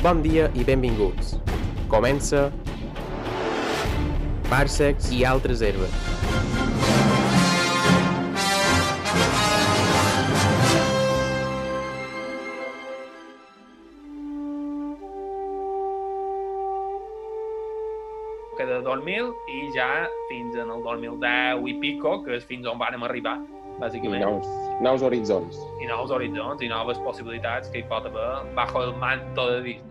Bon dia i benvinguts. Comença Parsecs i altres herbes. que de 2000 i ja fins en el 2010 i pico, que és fins on vàrem arribar, I bàsicament. nous, nous horitzons. I nous horitzons i noves possibilitats que hi pot haver bajo el manto de Disney.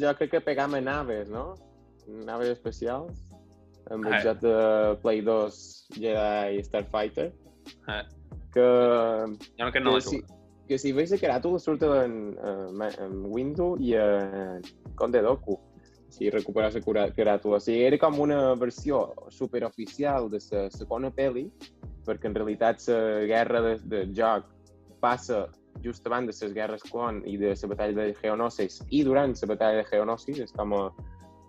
Jo crec que pegam a naves, no? Naves especials. Amb el Ah. joc de Play 2 Jedi Starfighter. Ah. Que, Jo no que no que, si, que si veus la caràtula surt en, en, en Windows i en Conde Doku. Si recuperes la caràtula. O sigui, era com una versió superoficial de la segona pel·li, perquè en realitat la guerra de, de joc passa just abans de les guerres clon i de la batalla de Geonosis i durant la batalla de Geonosis. És com, a,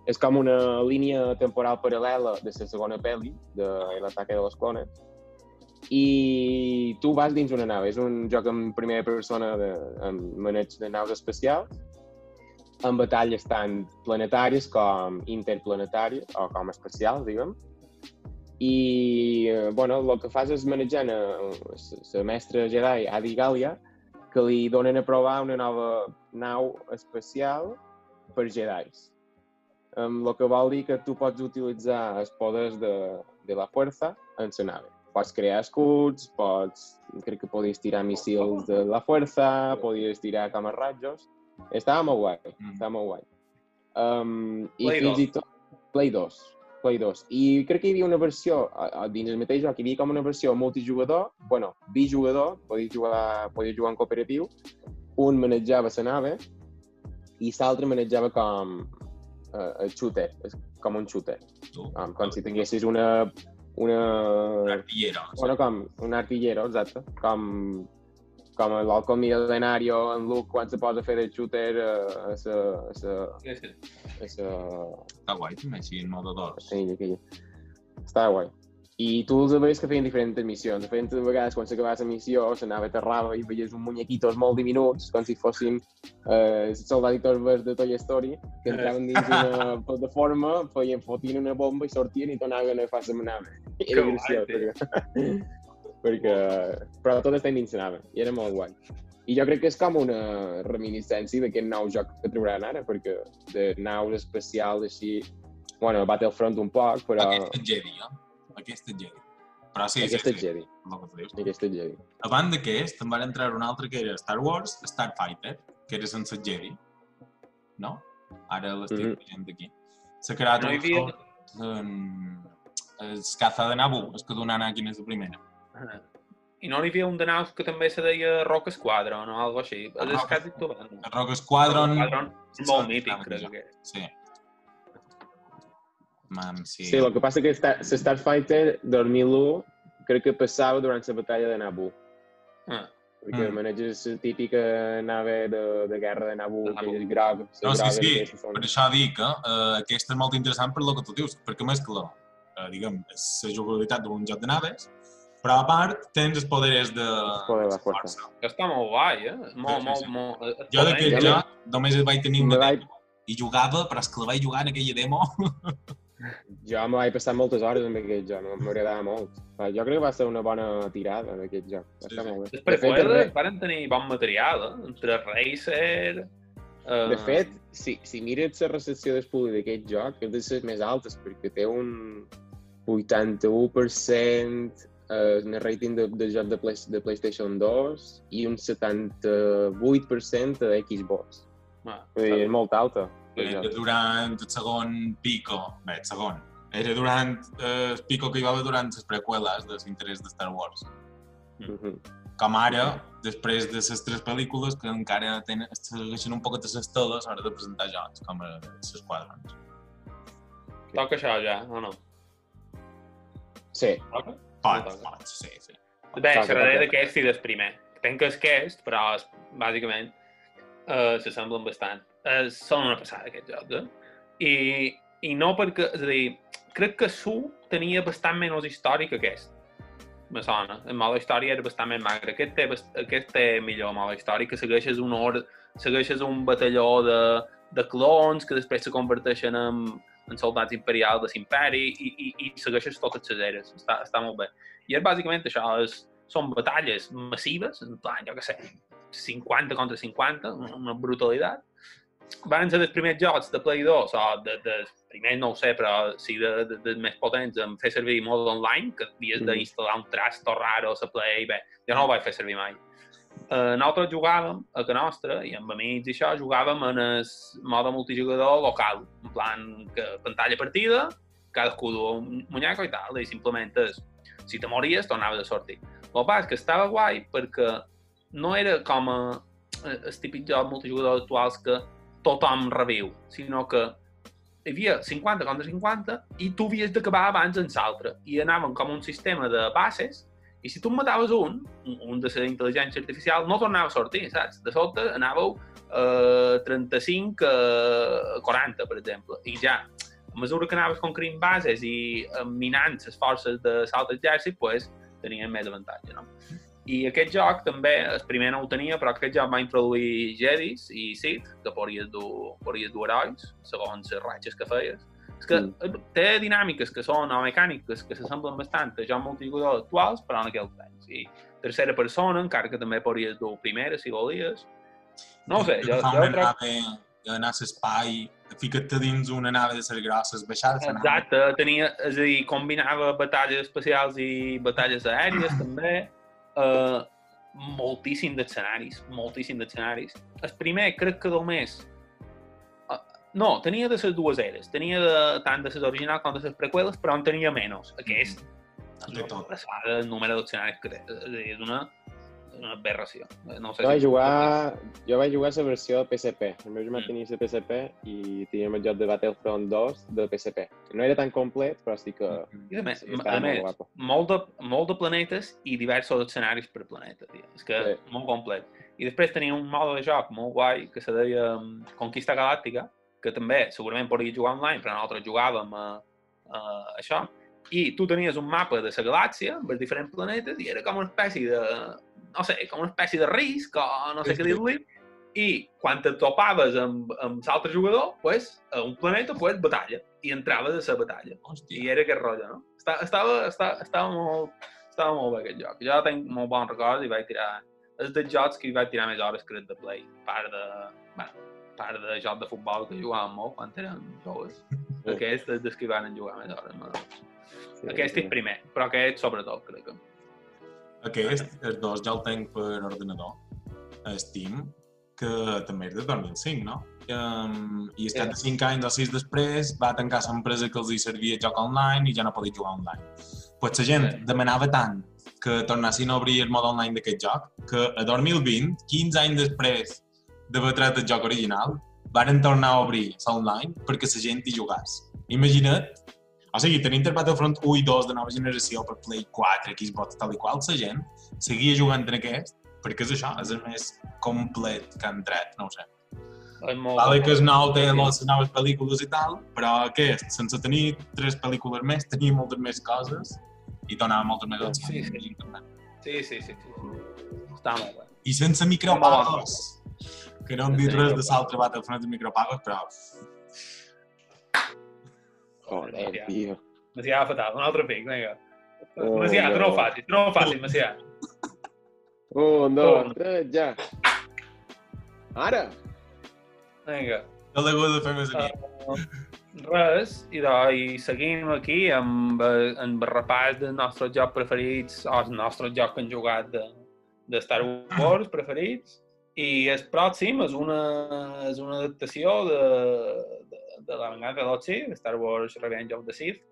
és com una línia temporal paral·lela de la segona pel·li, de l'ataque de les clones. I tu vas dins una nau. És un joc en primera persona de, amb maneig de naus espacials, amb batalles tant planetàries com interplanetàries, o com espacials, diguem. I, eh, bueno, el que fas és manejant la mestra Jedi Adi Galia, que li donen a provar una nova nau espacial per Jedis. Um, el que vol dir que tu pots utilitzar els poders de, de la força en la nave. Pots crear escuts, pots... Crec que podies tirar missils de la força, podies tirar camarratjos. Estava molt guai, Mm. estava molt guai. Um, I Play fins 2. i tot... Play 2. Play 2. I crec que hi havia una versió, a- a- dins el mateix joc, hi havia com una versió multijugador, bueno, bijugador, podies jugar, podies jugar en cooperatiu, un manejava la nave i l'altre manejava com uh, el shooter, com un shooter, Tu, com, com si tinguessis una, una, artillero. bueno, com un artillero, exacte, com, com l'Alcon Milenario en Luke quan se posa a fer de shooter eh, a a Sí, sí. a sa, Està guai, també, així, en modo a d'ors. sa illa aquella. Estava guai. I tu els veies que feien diferents missions. Diferents vegades, quan s'acabava la missió, s'anava a aterrava i veies uns muñequitos molt diminuts, com si fossin eh, els soldaditos verds de Toy Story, que entraven dins una plataforma, feien, fotien una bomba i sortien i tornaven a fer la. Que Era graciós, perquè, perquè... Però tot està dins la nave, i era molt guai. I jo crec que és com una reminiscència d'aquest nou joc que trauran ara, perquè de naus espacials així... Bueno, Battlefront un poc, però... Aquest és Jedi, eh? Aquest és Jedi. Però sí, Aquesta sí, és sí. Jedi. Aquesta és Jedi. Abans d'aquest, en van entrar un altre que era Star Wars, Starfighter, que era sense Jedi. No? Ara l'estic Mhm. veient aquí. S'ha creat No un havia- en... Es caza de Naboo, és que d'una Anakin és la primera. Ah. I no hi havia un de naus que també se deia Rock Squadron o alguna cosa així. Ah, És Rock- tu abans. El Rogue Squadron... Squadron és molt mític, crec que és. Sí. Mam, sí. Sí, el que passa que Star, Starfighter 2001 crec que passava durant la batalla de Naboo. Ah. Perquè Mm. maneges la típica nave de, de guerra de Naboo, De que és groc. No, sí, sí, són- per això dic que uh, aquesta és molt interessant per lo que tu dius, perquè mescla, uh, diguem, la jugabilitat d'un joc de naves, però a part tens els poders de poder de força. Que està molt guai, eh? Molt, Sí, sí, molt, sí. molt... eh, Jo d'aquest Ja joc només el vaig tenir una vaig- demo i jugava, però és que la vaig jugar en aquella demo. Jo me vaig passar moltes hores amb aquest joc, m'agradava molt. Va, Jo crec que va ser una bona tirada d'aquest joc. Va Sí, sí. molt bé. Les De fet, tenir bon material, eh? Entre Racer... Eh, De fet, si, si mires la recepció del públic d'aquest joc, és de les més altes, perquè té un 81% eh, en el rating de, de joc de, Play, de PlayStation 2 i un 78% de Xbox. ah, Vull dir, és molt alta. Era durant el segon pico, bé, el segon, era durant eh, el pico que hi va haver durant les preqüeles de l'interès de Star Wars. Mhm. Com ara, després de les tres pel·lícules que encara tenen, segueixen un poc de les totes a l'hora de presentar jocs, com les quadrons. Toca això ja, o no? Sí, Toca? Pot, toca. pot, sí, sí. Bé, xerraré d'aquest i del primer. Tenc que és aquest, però és, bàsicament eh, s'assemblen bastant. Eh, són una passada, aquests jocs, eh? I, I no perquè... És a dir, crec que Su tenia bastant menys història que aquest. Me sona. El modo història era bastant més magre. Aquest té, aquest té millor modo història, que segueixes un or... segueixes un batalló de, de clons que després se converteixen en, en soldats imperials de l'imperi i, i, i segueixes totes les eres. Està, està molt bé. I és bàsicament això, és, són batalles massives, en plan, jo què sé, 50 contra 50, una, brutalitat. Van ser els primers jocs de Play 2, o de, de primer no ho sé, però sí de, de, de més potents, en fer servir mode online, que havies Mm. d'instal·lar un trasto raro a la Play, bé, jo no ho vaig fer servir mai. Uh, nosaltres jugàvem a que nostra, i amb amics i això, jugàvem en el mode multijugador local, en plan que pantalla partida, cadascú du un muñeco i tal, i simplement és, si te mories, tornaves a sortir. El que que estava guai perquè no era com a, eh, els típics jocs multijugadors actuals que tothom reviu, sinó que hi havia 50 contra 50 i tu havies d'acabar abans en l'altre. I anaven com un sistema de bases i si tu mataves un- un de la intel·ligència artificial, no tornava a sortir, saps? De sobte anàveu eh, 35 a 40, per exemple. I ja, a mesura que anaves conquerint bases i eh, minant les forces de l'altre exèrcit, pues, tenien més avantatge, no? I aquest joc també, el primer no ho tenia, però aquest joc va introduir Jedis i Sith, que podries dur, podries dur herois, segons les ratxes que feies. És que Mm. té dinàmiques que són o mecàniques que s'assemblen bastant a jocs multijugadors actuals, però en aquell temps. I tercera persona, encara que també podries dur primera, si volies. No sé, jo, jo crec... nave, anar a l'espai, fica't-te dins una nave de ser grosses, baixar de la nave. Exacte, tenia, és a dir, combinava batalles espacials i batalles aèries també. Uh, moltíssim d'escenaris, moltíssim d'escenaris. El primer crec que només... No, tenia de les dues eres. Tenia de, tant de les originals com de les preqüeles, però en tenia menys. Aquest és De una tot. passada el número d'escenaris que té. És dir, és una, una aberració. No sé Jo vaig si- jugar, jo vaig jugar la versió de PSP. El meu germà Mm. tenia la PSP i teníem el joc de Battlefront 2 de PSP. No era tan complet, però sí que I a més, sí, a molt més guapo. molt, de, molt de planetes i diversos escenaris per planeta, tio. És que Sí. molt complet. I després tenia un mode de joc molt guai que se deia um, Conquista Galàctica, que també segurament podria jugar online, però nosaltres jugàvem a, a això. I tu tenies un mapa de la galàxia amb els diferents planetes i era com una espècie de, no sé, com una espècie de risc o no sé Sí, què dir-li. I quan te topaves amb, amb l'altre jugador, pues, a un planeta, pues, batalla. I entraves a la batalla. Hòstia. I era aquest rotllo, no? Estava, estava, estava, estava, molt, estava molt bé aquest joc. Jo tinc molt bons records i vaig tirar... És dels jocs que hi vaig tirar més hores el de Play. Part de... Bueno, part de joc de futbol que jugàvem molt quan érem joves. Sí. Aquest és dels que van jugar més hores. No? Sí, Aquest sí. és primer, però aquest sobretot, crec que. Aquest, els dos ja el tenc per ordenador, Steam, que també és de 2005, no? Um, I estat de 5 anys o 6 després va tancar l'empresa que els hi servia joc online i ja no podia jugar online. Pues la gent Sí. demanava tant que tornessin a obrir el mode online d'aquest joc que a 2020, 15 anys després d'haver tret el joc original, varen tornar a obrir l'online perquè la gent hi jugàs. Imagina't o sigui, tenint el Battlefront 1 i 2 de nova generació per Play 4, Xbox, tal i qual, la gent seguia jugant en aquest, perquè és això, és el més complet que han tret, no ho sé. Vale que és nou, té les noves pel·lícules i tal, però aquest, sense tenir tres pel·lícules més, tenia moltes més coses i donava moltes més opcions. Sí, sí. Sí, sí, sí. sí. Està molt bé. I sense micropagos, que no hem dit res de l'altre Battlefront de micropagos, però Joder, tio. Macià fatal, un altre pic, vinga. Oh, Macià, tu no ho facis, tu no ho facis, Macià. Un, dos, Un. tres, ja. Ara! Vinga. no l'he hagut de fer més aquí. Uh, res, i, de, i seguim aquí amb, eh, amb el repàs dels nostres jocs preferits, o els nostres jocs que han jugat de, de Star Wars preferits, i el pròxim és una, és una adaptació de, de, de la venganza de Star Wars Revenge of the Sith,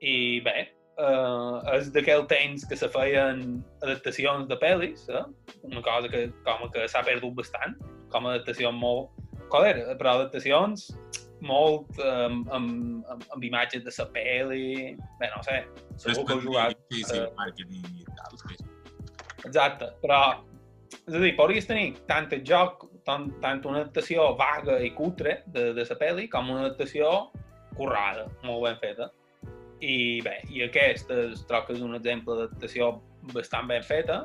i bé, uh, és d'aquell temps que se feien adaptacions de pel·lis, eh? una cosa que com que s'ha perdut bastant, com a adaptació molt... Joder, però adaptacions molt um, amb, amb, amb imatges de la pel·li... Bé, no sé, segur que heu jugat... Sí, sí, eh, marketing i tal, sí. Exacte, però... És a dir, podries tenir tant el joc, tant, tant una adaptació vaga i cutre de, de la pel·li, com una adaptació currada, molt ben feta. I bé, i aquest es trobo que és un exemple d'adaptació bastant ben feta,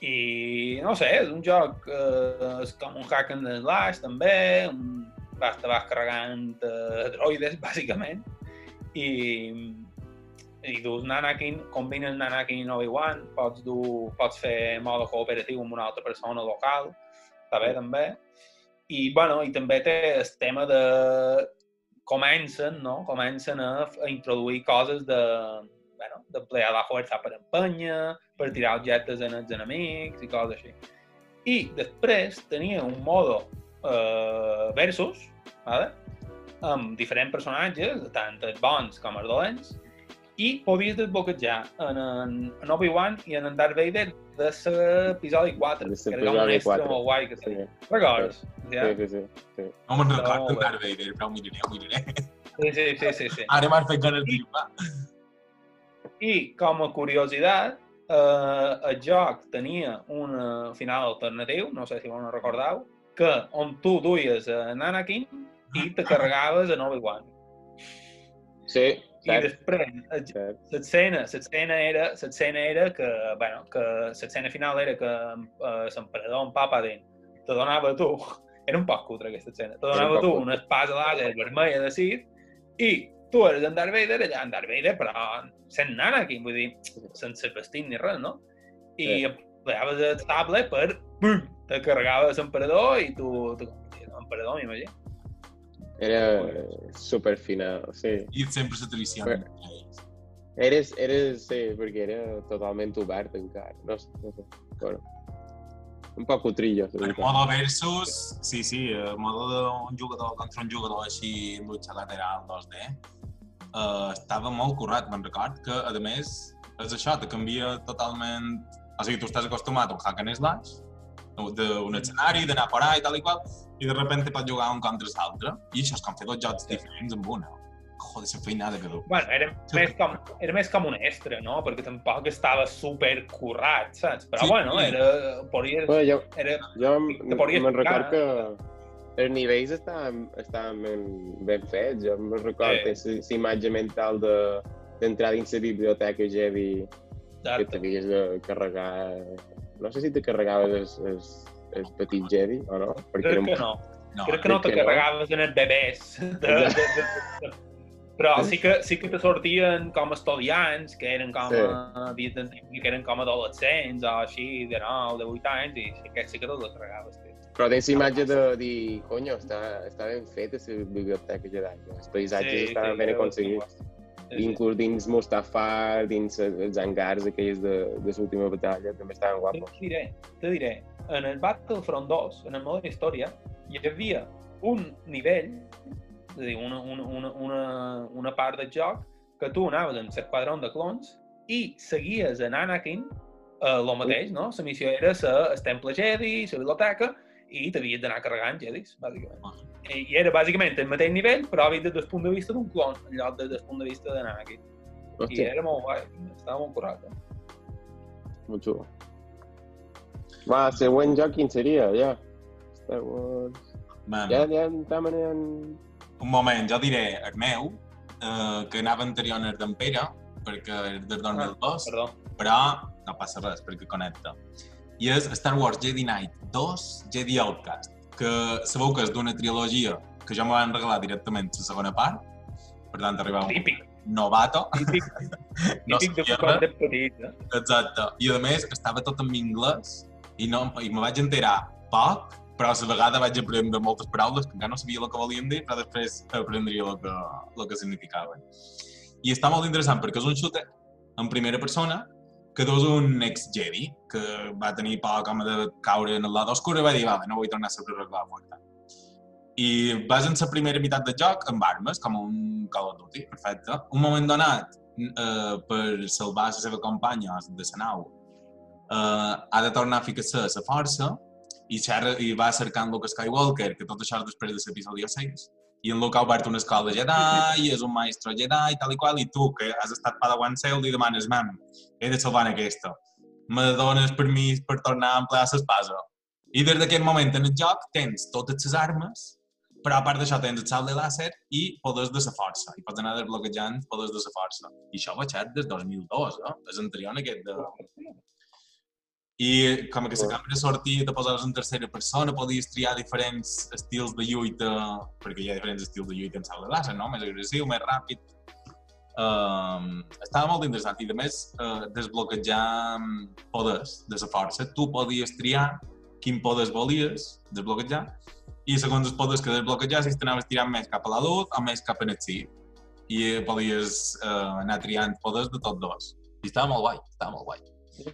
i no sé, és un joc, eh, és com un hack and slash també, un, vas, te vas carregant uh, droides, bàsicament, i, i dus Nanakin, combines Nanakin i Obi-Wan, pots, dur, pots fer mode cooperatiu amb una altra persona local, està bé també, i, bueno, i també té el tema de... comencen, no? Comencen a, a introduir coses de, bueno, d'emplear la força per empènyer, per tirar objectes en els enemics i coses així. I després tenia un modo eh, versus, vale? amb diferents personatges, tant els bons com els dolents, i podies desbloquejar en, en, en Obi-Wan i en, en Darth Vader de l'episodi 4, De que era un extra 4, molt guai que Sí, tenia. Recordes? Ja? sí, sí. sí, sí. No me'n recordo bé. Darth Vader, però ho miraré, ho miraré. Sí, sí, sí, sí, sí. Ara m'has fet ganes de jugar. I com a curiositat, eh, el joc tenia un eh, final alternatiu, no sé si ho recordeu, que on tu duies en Anakin i te carregaves en Obi-Wan. Sí, I després, el- cert. l'escena, l'escena era, l'escena era que, bueno, que l'escena final era que eh, l'emperador en Papadin te donava tu, era un poc cutre aquesta escena, te un donava poc tu una espasa làser vermella de Sith i tu eres en Darth Vader, allà en Darth Vader, però sent Anakin, vull dir, sense vestit ni res, no? I Sí. empleaves el sable per, pum, te carregaves l'emperador i tu, tu l'emperador, m'imagino. Era super final, sí. I sempre se. Bé. Eres, eres, sí, perquè era totalment obert encara. No sé, no sé. Bueno, un poc cutrillo, El veritat. modo versus, sí, sí, el modo d'un jugador contra un jugador així en lucha lateral 2D, uh, estava molt currat, me'n record, que a més és això, te canvia totalment... O sigui, tu estàs acostumat a un hack and slash, d'un escenari, d'anar por ahí i tal i qual, i de repente pots jugar un contra l'altre, i això és com fer dos jocs diferents amb una. Joder, la feinada que du. Bueno, era més, com, era més com un extra, no? Perquè tampoc estava super currat, saps? Però Sí, bueno, sí. era... Podies, Bueno, jo, era jo Te me'n record que els nivells estaven, estaven ben, ben fets. Jo me'n record Sí. sí. la imatge mental de d'entrar dins la biblioteca Jedi que Exacte. t'havies de carregar... No sé si te carregaves el, el, el petit Jedi o no, perquè Crec que no. No, Crec que no te que no. carregaves en els bebès. De, de, de, de, però sí que, sí que te sortien com estudiants, que eren com, Sí. sí. que eren com adolescents o així, de 9, de 8 anys, i sí que, sí que te les carregaves. Tio. Però tens imatge de dir, conyo, està, està ben feta la biblioteca Jedi. Els paisatges estaven ben que- aconseguits. Sí, Inclús dins Mustafar, dins els hangars aquells de, de l'última batalla, també estaven guapos. Te diré, te diré, en el Battlefront 2, en el modo història, hi havia un nivell, és a dir, una, una, una, una, una part del joc, que tu anaves en l'esquadron de clons i seguies en Anakin eh, el mateix, no? La missió era ser el temple Jedi, la biblioteca, i t'havies d'anar carregant Jedis, bàsicament. I, I era bàsicament el mateix nivell, però vist des del punt de vista d'un clon, en lloc des del punt de vista d'Anakin. I Hòstia, era molt guai, estava molt curat. Eh? molt xulo. Va, següent joc quin seria, ja? Star Wars... Man, Ja, ja estem en... un moment, jo diré el meu, eh, que anava anterior al d'en Pere, perquè és del 2002, Perdó. però no passa res, perquè connecta. I és Star Wars Jedi Knight 2 Jedi Outcast, que sabeu que és d'una trilogia que jo me van regalar directament la segona part, per tant arribava un Típic, novato, típic, no típic de quan de petit, eh? exacte. I a més estava tot en anglès i, no, i me vaig enterar poc, però a la vegada vaig aprendre moltes paraules que encara no sabia el que volien dir, però després aprendria el que, el que significaven. I està molt interessant perquè és un shooter en primera persona que és un ex-Jedi que va tenir por com de caure en el lado oscur i va dir, vale, no vull tornar a ser arreglar fuerte. I vas en la primera meitat del joc amb armes, com un Call of Duty, perfecte. Un moment donat, eh, per salvar la seva companya de la nau, eh, ha de tornar a ficar-se a la força i, xerra, i va cercant Luke Skywalker, que tot això és després de l'episodi 6. I en Luke ha obert una escola Jedi, i és un maestro Jedi, tal i qual, i tu, que has estat padawan seu, li demanes, mam, he de salvar aquesta. Me dones permís per tornar a emplear l'espasa. I des d'aquest moment en el joc tens totes les armes, però a part d'això tens el salt de làser i poders de la força. I pots anar desbloquejant poders de la força. I això va ser des 2002, eh? És anterior a aquest de... I com que la càmera sortia, te posaves en tercera persona, podies triar diferents estils de lluita, perquè hi ha diferents estils de lluita en sala de láser, no? Més agressiu, més ràpid. Um, estava molt interessant i, a més, uh, desbloquejar mm, poders de la força. Tu podies triar quin poders volies desbloquejar i segons els poders que desbloquejasis t'anaves tirant més cap a la luz o més cap a el sí. I eh, podies uh, anar triant poders de tots dos. I estava molt guai, estava molt guai.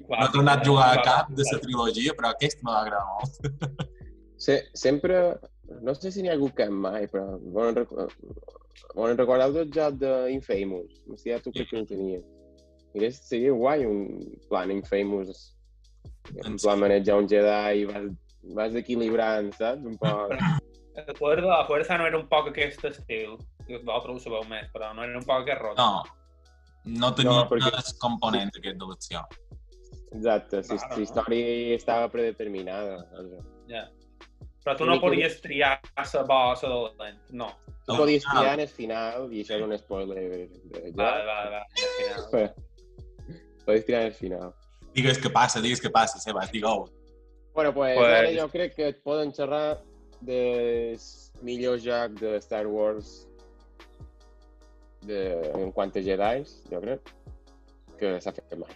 No he tornat a jugar a cap de la trilogia, però aquest m'ha agradat molt. Se, sempre, no sé si n'hi ha hagut cap mai, però bon, bon recordeu del joc d'Infamous? No sé, ja tu crec que ho tenies. Mira, seria guai un plan Infamous, en En plan manejar un Jedi i vas, vas equilibrant, saps? Un poc... La fuerza, la fuerza no era un poc aquest estil. Vosaltres ho sabeu més, però no era un poc aquest rotllo. No, no tenia No, perquè- perquè... el component aquest de l'acció. Exacte, la Claro, la no? història estava predeterminada. doncs. Ja. Però tu no que- podies triar la bo o la dolent. No. Tu No, podies triar en el final, i això és un spoiler de Vale, joc, vale, vale. Al final. però podies triar en el final. Digues què passa, digues què passa, Sebas, digue-ho. Bueno, pues, Pues- ara jo crec que et poden xerrar del millor joc de Star Wars de, en quant a Jedi, jo crec, que s'ha fet mai.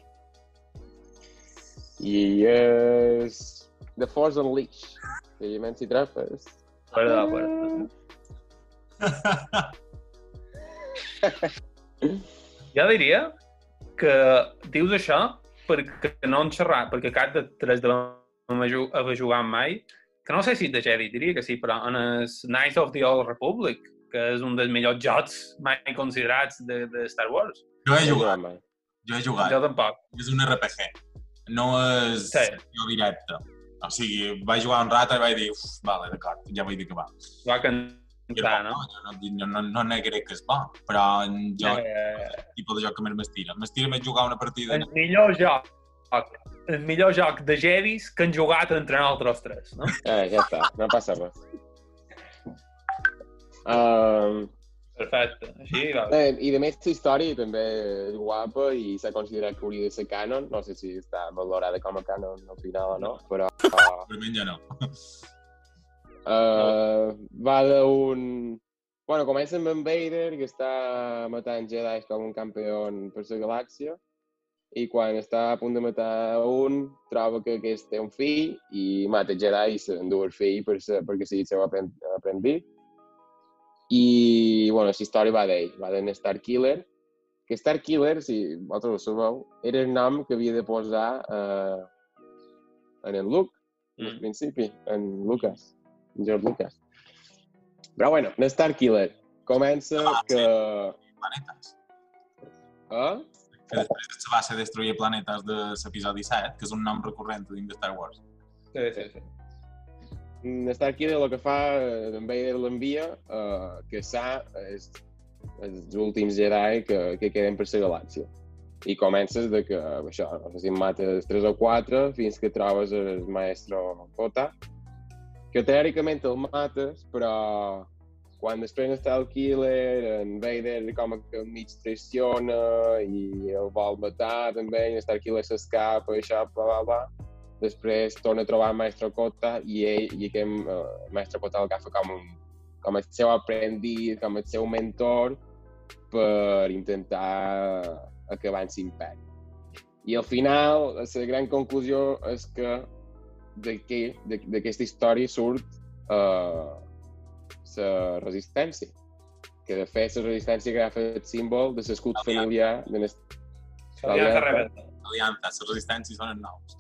I és The Force Unleashed, de i Trapes. Fuera de la puerta. Jo diria que dius això perquè no han xerrat, perquè cap de tres de la major haver jugat mai, que no sé si de Jedi diria que sí, però en el Knights of the Old Republic, que és un dels millors jocs mai considerats de, de Star Wars. Jo he jugat, mai. jo he jugat. Jo tampoc. És un RPG. No és Sí. jo directe. O sigui, vaig jugar un rato i vaig dir, uf, vale, d'acord, ja vaig dir que va. Va cantar, no? jo no, no, no, no negaré que és bo, però jo, Eh, el tipus de joc que més m'estira. M'estira més jugar una partida... el millor joc el millor joc de Jedis que han jugat entre nosaltres tres, no? Eh, ja està, no passa res. Um, Perfecte. Així, va. eh, I de més, la història també és guapa i s'ha considerat que hauria de ser canon. No sé si està valorada com a canon al final o no, però uh, Realment ja no. uh, va d'un... Bueno, comença amb en Vader, que està matant Jedi com un campió per la galàxia, i quan està a punt de matar un, troba que aquest té un fill i mata Jedi i s'endú el fill per ser, perquè sigui el seu apren aprendiz. I, bueno, la història va d'ell, va d'en Starkiller, que Starkiller, si vosaltres ho sabeu, era el nom que havia de posar eh, en en Luke, al Mm. principi, en Lucas, en George Lucas. Però bueno, en Starkiller comença Ah, sí. que... Planetes. Eh? Que després se va ser destruir planetes de l'episodi 7, que és un nom recurrent dins de Star Wars. Sí, sí, sí. En Starkiller el que fa, eh, en Vader l'envia a caçar els, els últims Jedi que, que queden per la galàxia. I comences de que, això, no sé si mates 3 o 4 fins que trobes el maestro Kota, que teòricament el mates, però quan després està el killer, en Vader com que mig traiciona i el vol matar també, i en Starkiller s'escapa, i això, bla, bla, bla. Després torna a trobar el Maestro Kota i ell, i aquest uh, Maestro Kota el agafa com, un, com el seu aprendiz, com el seu mentor, per intentar acabar en l'imperi. I al final, la gran conclusió és que d'aquesta història surt uh, la resistència. Que de fet la resistència agafa el símbol de l'escut familiar de les... Aliança Les resistències són els nous.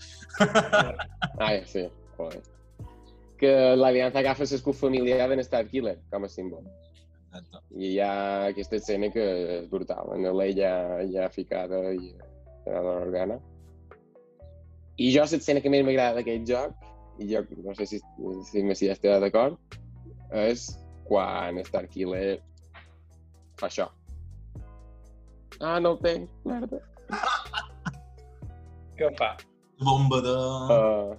Ah, sí, joder. Que l'Aliança agafa l'escut familiar de Starkiller com a símbol. Exacte. I hi ha aquesta escena que és brutal, en l'ella ja ficada i a l'organa. I jo l'escena que més m'agrada d'aquest joc, i jo no sé si, si Messi ja estarà d'acord, és quan Starkiller fa això. Ah, no el tenc, merda. Què fa? Bomba de... Uh,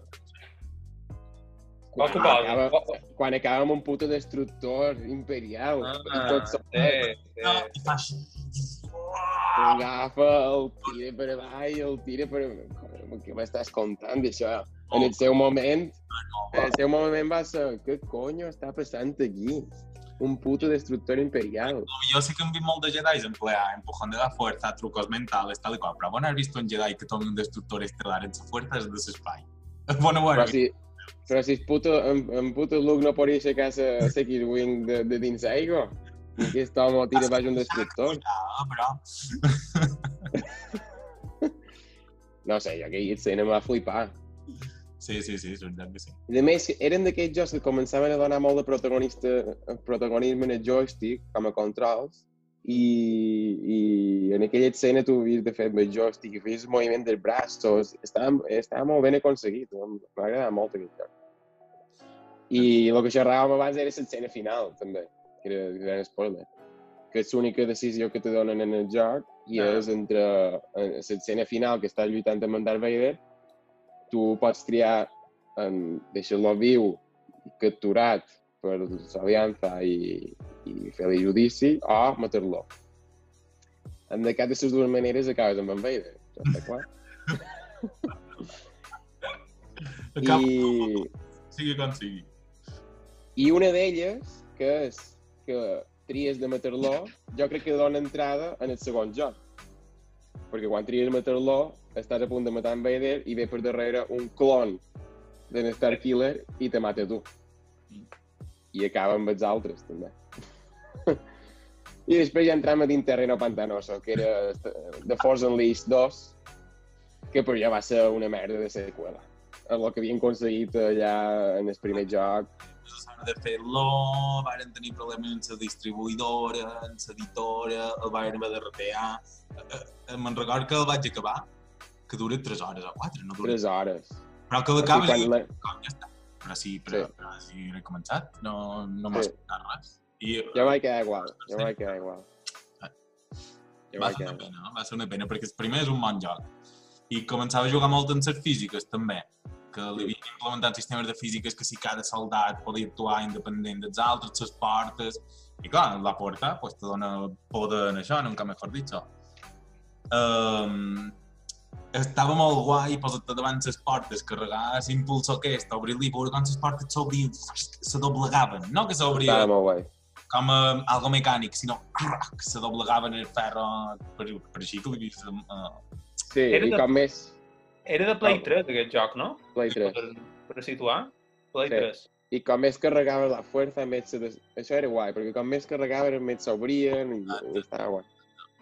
quan, posi? acaba, Vol- quan acaba amb un puto destructor imperial, Ah, i tot sí, solet, sí. Fa així. agafa, el tira per avall, el tira per... què m'estàs contant d'això? En el seu moment, en el seu moment va ser, què coño està passant aquí? Un puto destructor imperial. Yo sí que he visto molt de Jedi en ple, empujón de la fuerza, trucos mentales, tal y cual. Però bueno, has visto un Jedi que tome un destructor estelar en su fuerza de l'espai. Bueno, Però bueno, si, però si el puto, en, en puto Luke no podia aixecar la X-Wing de, de dins aigua, i aquest home tira baix un destructor. ah, però... No sé, jo aquella escena em va flipar. Sí, sí, sí, és veritat que sí. I a més, eren d'aquells jocs que començaven a donar molt de protagonista, protagonisme en el joystick, com a controls, i, i en aquella escena tu havies de fer el joystick i feies el moviment dels braços. Estava, estava molt ben aconseguit, m'ha agradat molt aquest joc. I el que xerràvem abans era l'escena final, també, que era gran spoiler, que és l'única decisió que te donen en el joc i Ah. és entre en l'escena final que estàs lluitant amb en Darth Vader, tu pots triar en deixar-lo viu capturat per l'aliança i, i fer-li judici o matar-lo. En de cap de les dues maneres acabes amb en Vader, això està clar. I, sigui com sigui. I una d'elles, que és que tries de matar-lo, jo crec que dona entrada en el segon joc. Perquè quan tries de matar-lo, estàs a punt de matar en Vader i ve per darrere un clon d'en Starkiller i te mata tu. I acaba amb els altres, també. I després ja entram a dins terreno pantanoso, que era The Force Unleashed 2, que per ja va ser una merda de seqüela. El que havien aconseguit allà en el primer joc necessari de fer-lo, varen tenir problemes amb la distribuïdora, amb l'editora, el varen haver de repear. Eh, eh, Me'n record que el vaig acabar, que dura 3 hores o 4, no dura. 3 hores. Però que l'acabes i la... com, ja està. Però sí, però, Sí. però sí, he començat, no, no m'ha Sí. res. I Jo vaig quedar igual, jo vaig quedar igual. Jo va vaig ser una pena, va ser una pena, perquè el primer és un bon joc. I començava a jugar molt en les físiques, també, que li havien implementat sistemes de físiques que si cada soldat podia actuar independent dels altres, les portes... I clar, la porta pues, te dona poder en això, nunca mejor dicho. Um, estava molt guai posar-te davant les portes, carregar l'impulso aquest, obrir-li, veure com les portes s'obrien, se doblegaven, no que s'obrien Estava molt guai. com a algo mecànic, sinó que se doblegaven el ferro per, per així que li dius... Uh, Sí, Era i de- com més Era de Play Oh. 3, aquest joc, no? Play 3. Per, per situar. Play Sí. 3. I com més carregava la fuerza, més se des... Això era guai, perquè com més carregava, més s'obrien i, i estava guai.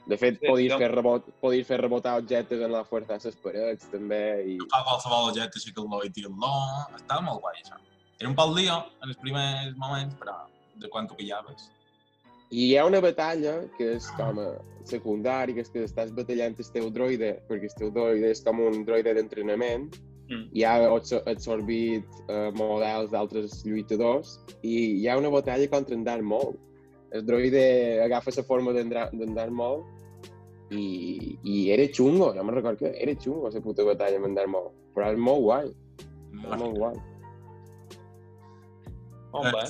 De fet, Sí, podies, jo- fer rebot, podies fer rebotar objectes en la fuerza a les parets, també, i... fa qualsevol objecte, aixeca-lo i tira-lo... Estava molt guai, això. Era un pal lío en els primers moments, però de quan t'ho pillaves. I hi ha una batalla que és com a secundari, que és que estàs batallant el teu droide, perquè el teu droide és com un droide d'entrenament, Mm. i ha absor- absorbit uh, models d'altres lluitadors, i hi ha una batalla contra en Darth Maul. El droide agafa la forma d'en Darth Maul i, i era xungo, jo me'n recordo que era xungo la puta batalla amb en Darth Maul, però és molt guai, és molt guai. On va?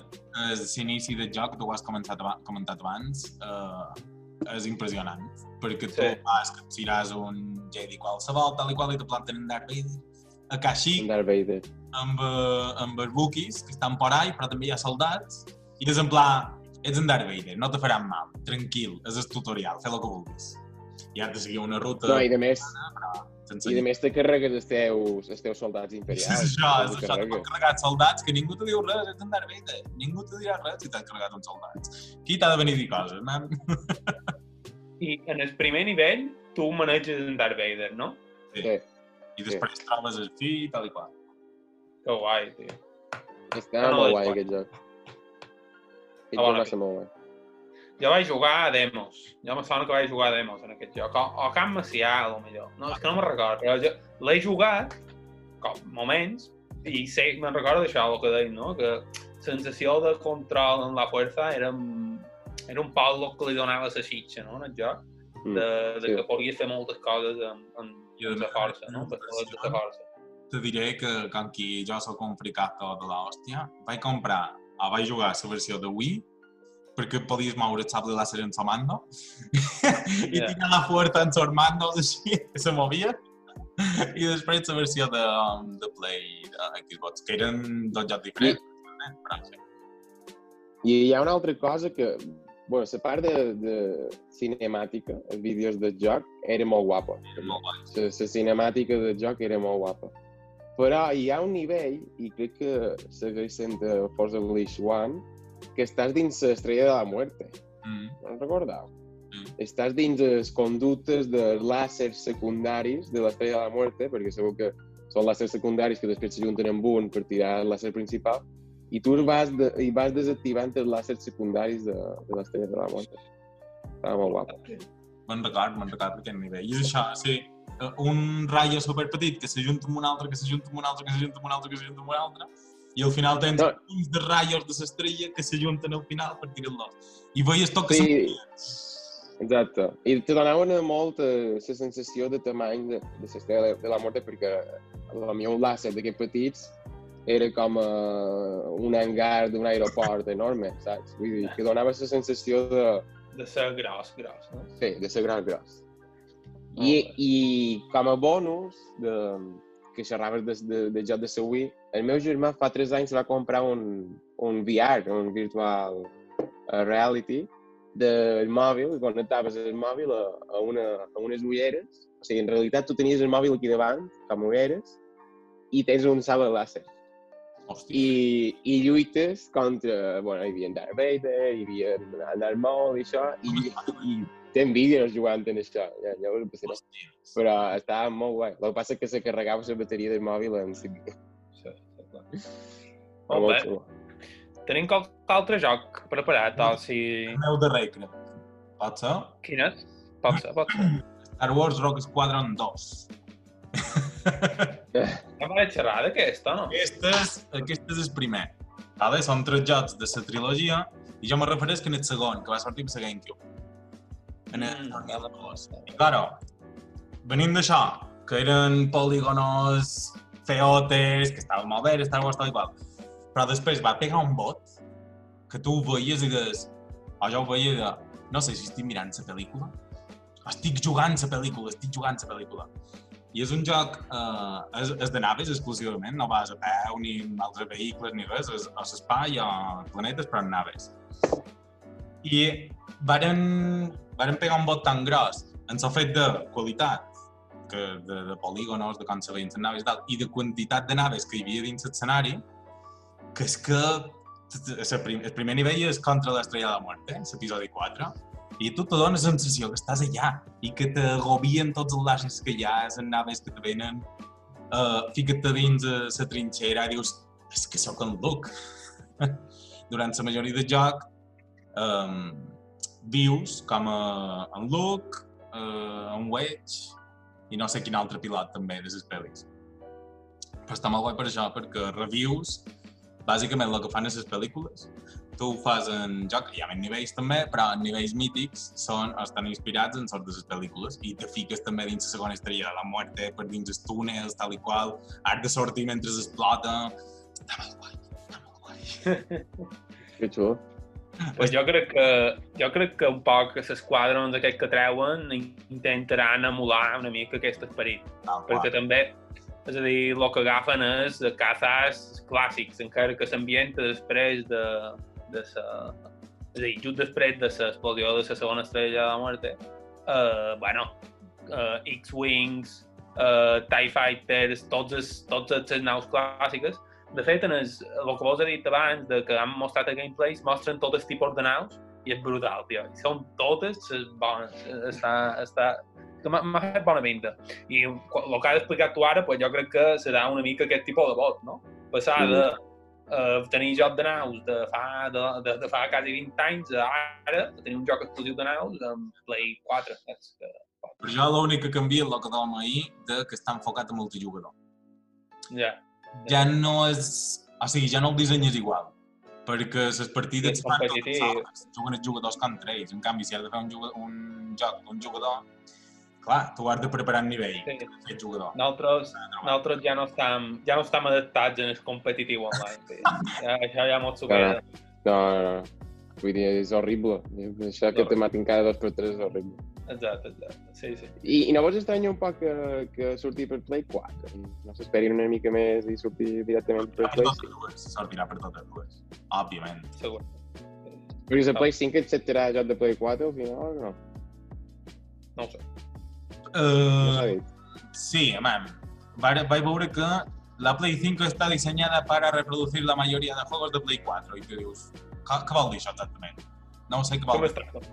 L'inici del joc, tu ho has començat, aba- comentat abans, eh, és impressionant, perquè tu Sí. vas capgiràs un Jedi qualsevol, tal i qual, i te planten en Darth Vader. A Kashyyyk, En Darth Vader. amb, eh, amb els Wookiees, que estan por ahí, però també hi ha soldats, i és en pla, ets en Darth Vader, no te faran mal, tranquil, és el tutorial, fes el que vulguis. I has de seguir una ruta No, i de més, i de més te carregues els teus, els teus soldats És imperials. això, és això, te carregues. pots carregar soldats que ningú te diu res, ets en Darth Vader, ningú te dirà res si t'has carregat uns soldats. Qui t'ha de venir a dir coses, man? I en el primer nivell, tu maneges en Darth Vader, no? Sí. Sí. I després trobes el fill, tal i qual. Que guai, tio. Està No, no, molt és guai guai. aquest joc. Aquest joc va ser molt guai. Jo vaig jugar a demos. Jo me sona que vaig jugar a demos en aquest joc. O, o Camp Macià, a lo millor. No, és que no me'n recordo, però jo l'he jugat com moments i sé, me'n recordo d'això, el que deia, no? Que sensació de control en la fuerza era, era un poc el que li donava la xitxa, no?, en el joc. Mm. De, de sí. que podies fer moltes coses amb, amb, amb la força, no? Per la força. Te diré que, com que jo sóc un fricato de l'hòstia, vaig comprar, o vaig jugar a la versió de Wii, perquè podies moure el sable láser en su mando, i tirar la fuerza en sus mandos així, que se movia. I després la versió de, um, de Play de Xbox, que eren dos jocs diferents. eh, Però sí. I hi ha una altra cosa que, bueno, la part de, de cinemàtica, els vídeos del joc, era molt guapa. Era molt guai. La, la cinemàtica del joc era molt guapa. Però hi ha un nivell, i crec que segueix sent a Force Unleashed 1, que estàs dins l'estrella de la muerte. Mm. No recordeu? Mm. Estàs dins les conductes dels làsers secundaris de l'estrella de la muerte, perquè segur que són làsers secundaris que després s'ajunten amb un per tirar el làser principal, i tu vas, de, i vas desactivant els làsers secundaris de, de l'estrella de la muerte. Estava molt guapa. Me'n record, me'n record d'aquest nivell. I és això, sí, eh, un rayo superpetit que s'ajunta amb un altre, que s'ajunta amb un altre, que s'ajunta amb un altre, que s'ajunta amb un altre, i al final tens No. uns de rayos de l'estrella que s'ajunten al final per tirar-los. I veies tot que Sí. Exacte. I te donava una molta la sensació de tamany de, de l'estrella de la muerte perquè el meu làser d'aquests petits era com uh, un hangar d'un aeroport enorme, saps? Vull dir, que donava la sensació de, De ser gros, gros, no? sí, de ser gran gros. I, Molt. I com a bonus de, que xerraves de, de, de joc de la Wii, el meu germà fa 3 anys va comprar un, un VR, un virtual uh, reality, del mòbil, i connectaves el mòbil a, a, una, a unes ulleres. O sigui, en realitat tu tenies el mòbil aquí davant, com ulleres, i tens un sable làser. Hòstia. I, i lluites contra... Bueno, hi havia Darth Vader, hi havia Darth Maul i això, i, i ten vídeos jugant en això, ja, ja ho passaré. Hòstia. Però estava molt guai. El que passa és que se carregava la bateria del mòbil en 5 minuts. Molt bé. xulo. Tenim qualque altre joc preparat, o si... El meu darrer, crec. Pot ser? Quin és? Pot ser, pot ser. Star Wars Rock Squadron 2. Ja vaig xerrar d'aquest, o no? Aquest és, aquest és el primer. Vale? Són tres jocs de la trilogia i jo me refereix en el segon, que va sortir per la GameCube. En el Mm. en el. I, claro, venint d'això, que eren polígonos feotes, que estaven molt bé, Star Wars tal i qual, però després va pegar un bot que tu ho veies i dius, o jo ho veia de, no sé si estic mirant la pel·lícula, estic jugant la pel·lícula, estic jugant la pel·lícula. I és un joc, eh, és, és de naves exclusivament, no vas a peu ni amb altres vehicles ni res, és a l'espai o planetes, però en naves. I varen, varen pegar un bot tan gros en el fet de qualitat, que de, de polígonos, de com se veien les naves i tal, i de quantitat de naves que hi havia dins l'escenari, que és que el prim, el primer nivell és contra l'estrella de la mort, eh? l'episodi 4, i tu te dones la sensació que estàs allà i que t'agobien tots els lassos que hi ha, les naves que te venen, uh, fica't dins la trinxera i dius, és que sóc en Luke. Durant la majoria del joc, um, vius com a, en Luke, uh, en Wedge i no sé quin altre pilot també de les pel·lis. Però està molt guai per això, perquè revius bàsicament el que fan a les pel·lícules. Tu ho fas en joc, hi ha nivells també, però nivells mítics són, estan inspirats en sort de les pel·lícules i te fiques també dins la segona estrella de la muerte, per dins els túnels, tal i qual, has de sortir mentre explota. Està molt guai, està molt guai. Que xulo. Pues jo crec que, jo crec que un poc les quadrons aquests que treuen intentaran emular una mica aquest esperit. Tal Perquè també, és a dir, el que agafen és de cazas clàssics, encara que s'ambienta després de, de sa, és a dir, just després de l'explosió de la segona estrella de la muerte, uh, bueno, uh, X-Wings, uh, TIE Fighters, tots els, tots els naus clàssiques, de fet, en el, el que vos he dit abans, de que han mostrat a gameplays, mostren tots els tipus de naus i és brutal, tio. I són totes les bones. Està, està, que m'ha fet bona pinta. I el que has explicat tu ara, pues, jo crec que serà una mica aquest tipus de vot, no? Passar de uh, tenir joc de naus de fa, de, de, de fa quasi 20 anys a ara, de tenir un joc exclusiu de naus amb Play 4. És que, Per jo l'únic que canvia el que dèiem ahir, de que està enfocat a multijugador. ja. Ja no és... O sigui, ja no el disseny és igual. Perquè les partides es fan totes. Juguen els jugadors contra ells. En canvi, si has de fer un, jugador, un joc d'un jugador, clar, tu has de preparar el nivell Sí. d'aquest jugador. Nosaltres, nosaltres ja no estem, ja no estem adaptats en el competitiu online. Sí. Ja, això ja m'ho supera. No, no, no. Vull dir, és horrible. Això que te matin cada dos per tres és horrible. Exacte, exacte. Sí, sí. I, I no vols estranyar un poc que, que surti per Play 4? No s'esperin una mica més i surti directament per Per Play totes 5? dues, sortirà per totes dues. Òbviament. Segur. Perquè la Play 5 acceptarà joc de Play 4 al final o no? No ho sé. No s'ha Uh, dit. sí, home, vaig, vaig veure que la Play 5 està dissenyada para reproducir la mayoría de juegos de Play 4 i tu dius, què, què vol dir això exactament? No ho sé què vol Com dir.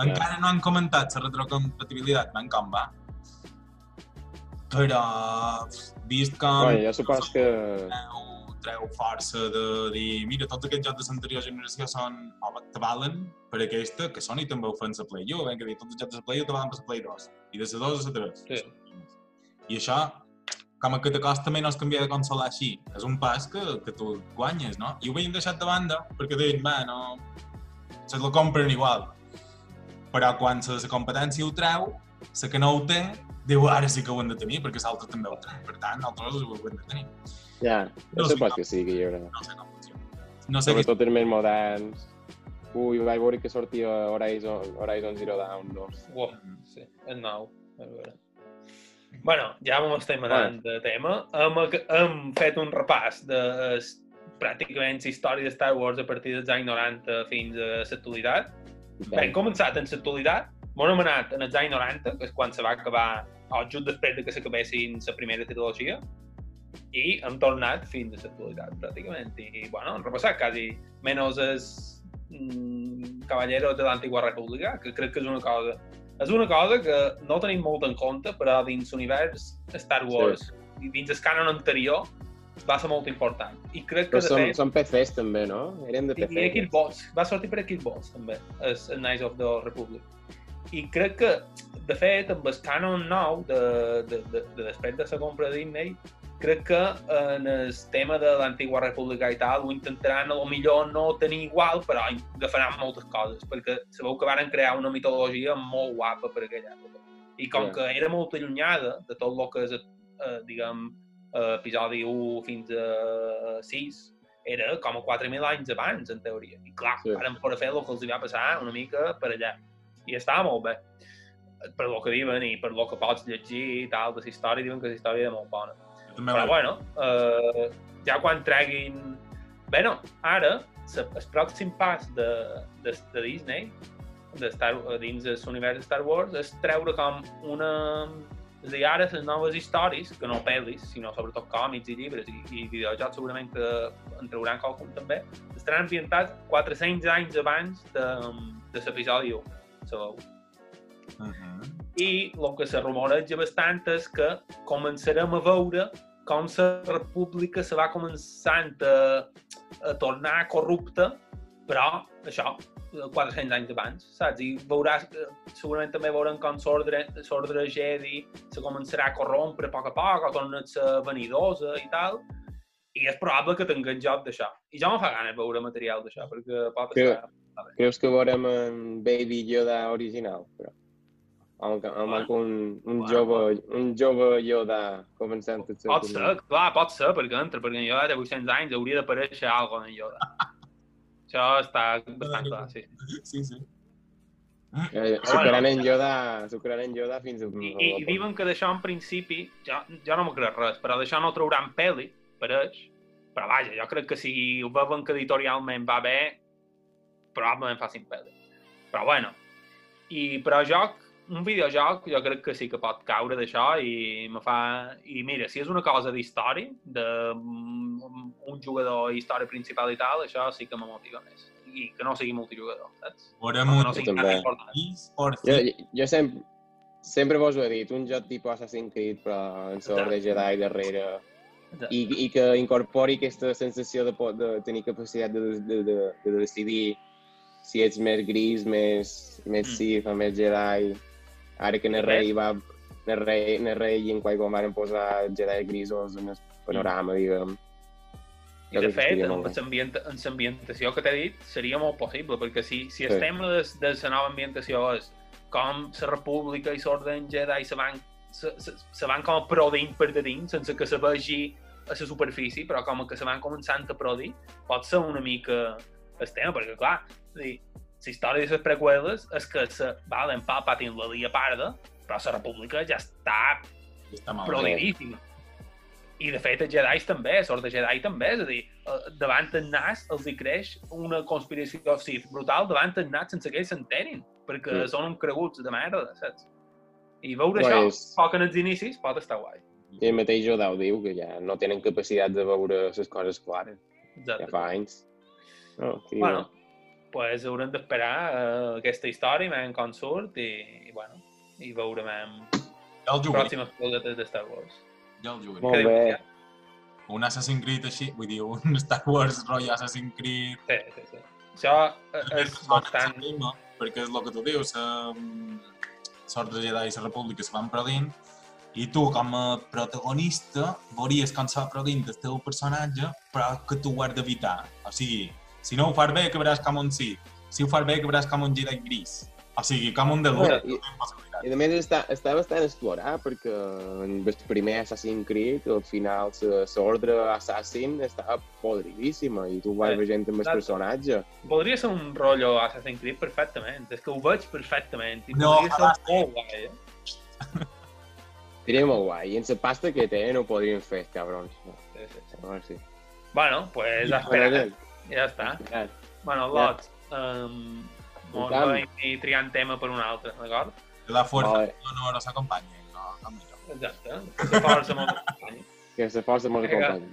Encara no han comentat la retrocompatibilitat, van com va. Però, vist com Bueno, jo supos que... treu, treu força de dir mira, tots aquests jocs de l'anterior generació són o te valen per aquesta, que Sony també ho fan la Play U, ben que dir, tots els jocs de la Play U te valen per la Play 2, i de la 2 a la 3. Sí. I això, com que te costa menys canviar de consola així, és un pas que, que tu guanyes, no? I ho havien deixat de banda perquè deien, va, no... Se la compren igual. Però quan la, competència ho treu, la que no ho té, diu, ara sí que ho hem de tenir, perquè l'altre també ho té. Per tant, nosaltres ho hem de tenir. Ja, No jo sé com. que sí, que hi haurà. No sé com funciona. No sé. Sobretot els més moderns. Ui, vaig veure que sortia Horizon, Horizon Zero Dawn 2. Uau, sí, és nou. A veure. Bueno, ja m'ho estem anant de tema. Hem, hem fet un repàs de s- pràcticament la història de Star Wars a partir dels anys 90 fins a l'actualitat. Bé, hem començat en l'actualitat, m'ho hem anat en els anys 90, que és quan se va acabar, o just després de que s'acabessin la primera trilogia, i hem tornat fins a l'actualitat, pràcticament. I, bueno, hem repassat quasi menys els mm, Caballeros de l'Antigua República, que crec que és una cosa és una cosa que no tenim molt en compte, però dins l'univers Star Wars, i dins el canon anterior, va ser molt important. I crec que, Però són, fet, són PCs també, no? Eren de i PC. Xbox, va sortir per Xbox també, el Knights of the Republic. I crec que, de fet, amb el canon nou de, de, de, de després de la compra de Disney, crec que en el tema de l'antigua república i tal ho intentaran a lo millor no tenir igual, però agafaran moltes coses, perquè sabeu que varen crear una mitologia molt guapa per aquella època. I com Ja. que era molt allunyada de tot el que és, eh, diguem, episodi 1 fins a 6, era com a 4.000 anys abans, en teoria. I clar, Sí. varen poder fer el que els hi va passar una mica per allà. I estava molt bé. Per lo que diuen i per lo que pots llegir i tal de la història, diuen que la història era molt bona. També Però bueno, eh, ja quan treguin... Bé, no, ara, el pròxim pas de, de, de Disney, de Star, dins de l'univers de Star Wars, és treure com una... És a dir, ara les noves històries, que no pel·lis, sinó sobretot còmics i llibres i, i videojocs segurament que en trauran qualcun també, estaran ambientats 400 anys abans de, de l'episodi 1. Sabeu? Mhm. i el que se rumoreja bastant és que començarem a veure com la república se va començant a, a tornar corrupta, però això, 400 anys abans, saps? I veuràs, segurament també veurem com l'ordre Jedi se començarà a corrompre a poc a poc, o torna a ser vanidosa i tal, i és probable que tinguem joc d'això. I jo me fa gana veure material d'això, perquè pot estar... Creus que veurem en Baby Yoda original? Però... Amb, amb, amb un, un, Bueno, jove, un jove Yoda començant a ser... Pot ser, clar, pot ser, perquè entra, perquè en Yoda té 800 anys, hauria d'aparèixer alguna cosa en Yoda. Això està bastant clar, sí. Sí, sí. Eh, Sucaran en Yoda, sucaran en Yoda fins a... I, i, i diuen que d'això en principi, jo, jo no m'ho crec res, però d'això no trauran pel·li, pareix, però vaja, jo crec que si ho veuen que editorialment va bé, probablement facin pel·li. Però bueno, i però joc, un videojoc, jo crec que sí que pot caure d'això i me fa... I mira, si és una cosa d'història, de mm, un jugador i història principal i tal, això sí que me motiva més. I que no sigui multijugador, saps? Veurem un no sigui tan important. Jo, jo sempre, sempre vos ho he dit, un joc tipus Assassin's Creed, però en l'ordre Jedi darrere, i, i que incorpori aquesta sensació de, de tenir capacitat de, de, de, de decidir si ets més gris, més, més Mm. Sith o més Jedi. Ara que en rei va... En rei, en rei i en Qui-Gon van posar Jedi grisos en el panorama, diguem. I de fet, amb l'ambientació que t'he dit, seria molt possible, perquè si, si el Sí. tema de, de la nova ambientació és com la república i l'ordre Jedi se van, se, se, se van com a prodint per de dins, sense que se vegi a la superfície, però com que se van començant a prodir, pot ser una mica el tema, perquè clar, dir, la història de les preqüeles és que se, vale, en Palpatine la dia parda, però la república ja està Està prohibidíssima. I de fet els Jedi també, sort de Jedi també, és a dir, eh, davant el nas els hi creix una conspiració Sith brutal davant el nas sense que ells s'enterin, perquè Mm. són creguts de merda, saps? I veure Pues- això, poc en els inicis, pot estar guai. I el mateix Jodau diu que ja no tenen capacitat de veure les coses clares. Exacte. Ja fa anys. No, sí, Bueno, pues haurem d'esperar uh, aquesta història, veurem com surt i, i bueno, i veurem Jo el pròximes coses de Star Wars. jo el jugaré. Molt bé. ja? Un Assassin's Creed així, vull dir, un Star Wars rotllo Assassin's Creed... Sí, sí, sí. Això eh, és bastant... Tema, perquè és el que tu dius, la sort de Jedi i la República se van perdent i tu, com a protagonista, veuries com se va perdent el teu personatge, però que tu ho has d'evitar. O sigui, si no ho fas bé, acabaràs com un sí. Si ho fas bé, acabaràs com un Jedi gris. O sigui, com un de Bueno, l'un. i- I a més està, està bastant explorat perquè en el primer Assassin's Creed al final l'ordre Assassin estava podridíssima i tu vas veient amb el personatge. Podria ser un rotllo Assassin's Creed perfectament. És que ho veig perfectament. I No, podria ser molt guai, eh? Seria molt guai. I en la pasta que té no podrien fer, cabrons. Sí, sí, sí. Bueno, pues I a esperar. Ja està. Bueno, Lot, um, molt bé i triant tema per un altre, d'acord? La força Vale. no, no s'acompanya. No, com jo. Exacte. La força molt acompanya. Que la força molt acompanya.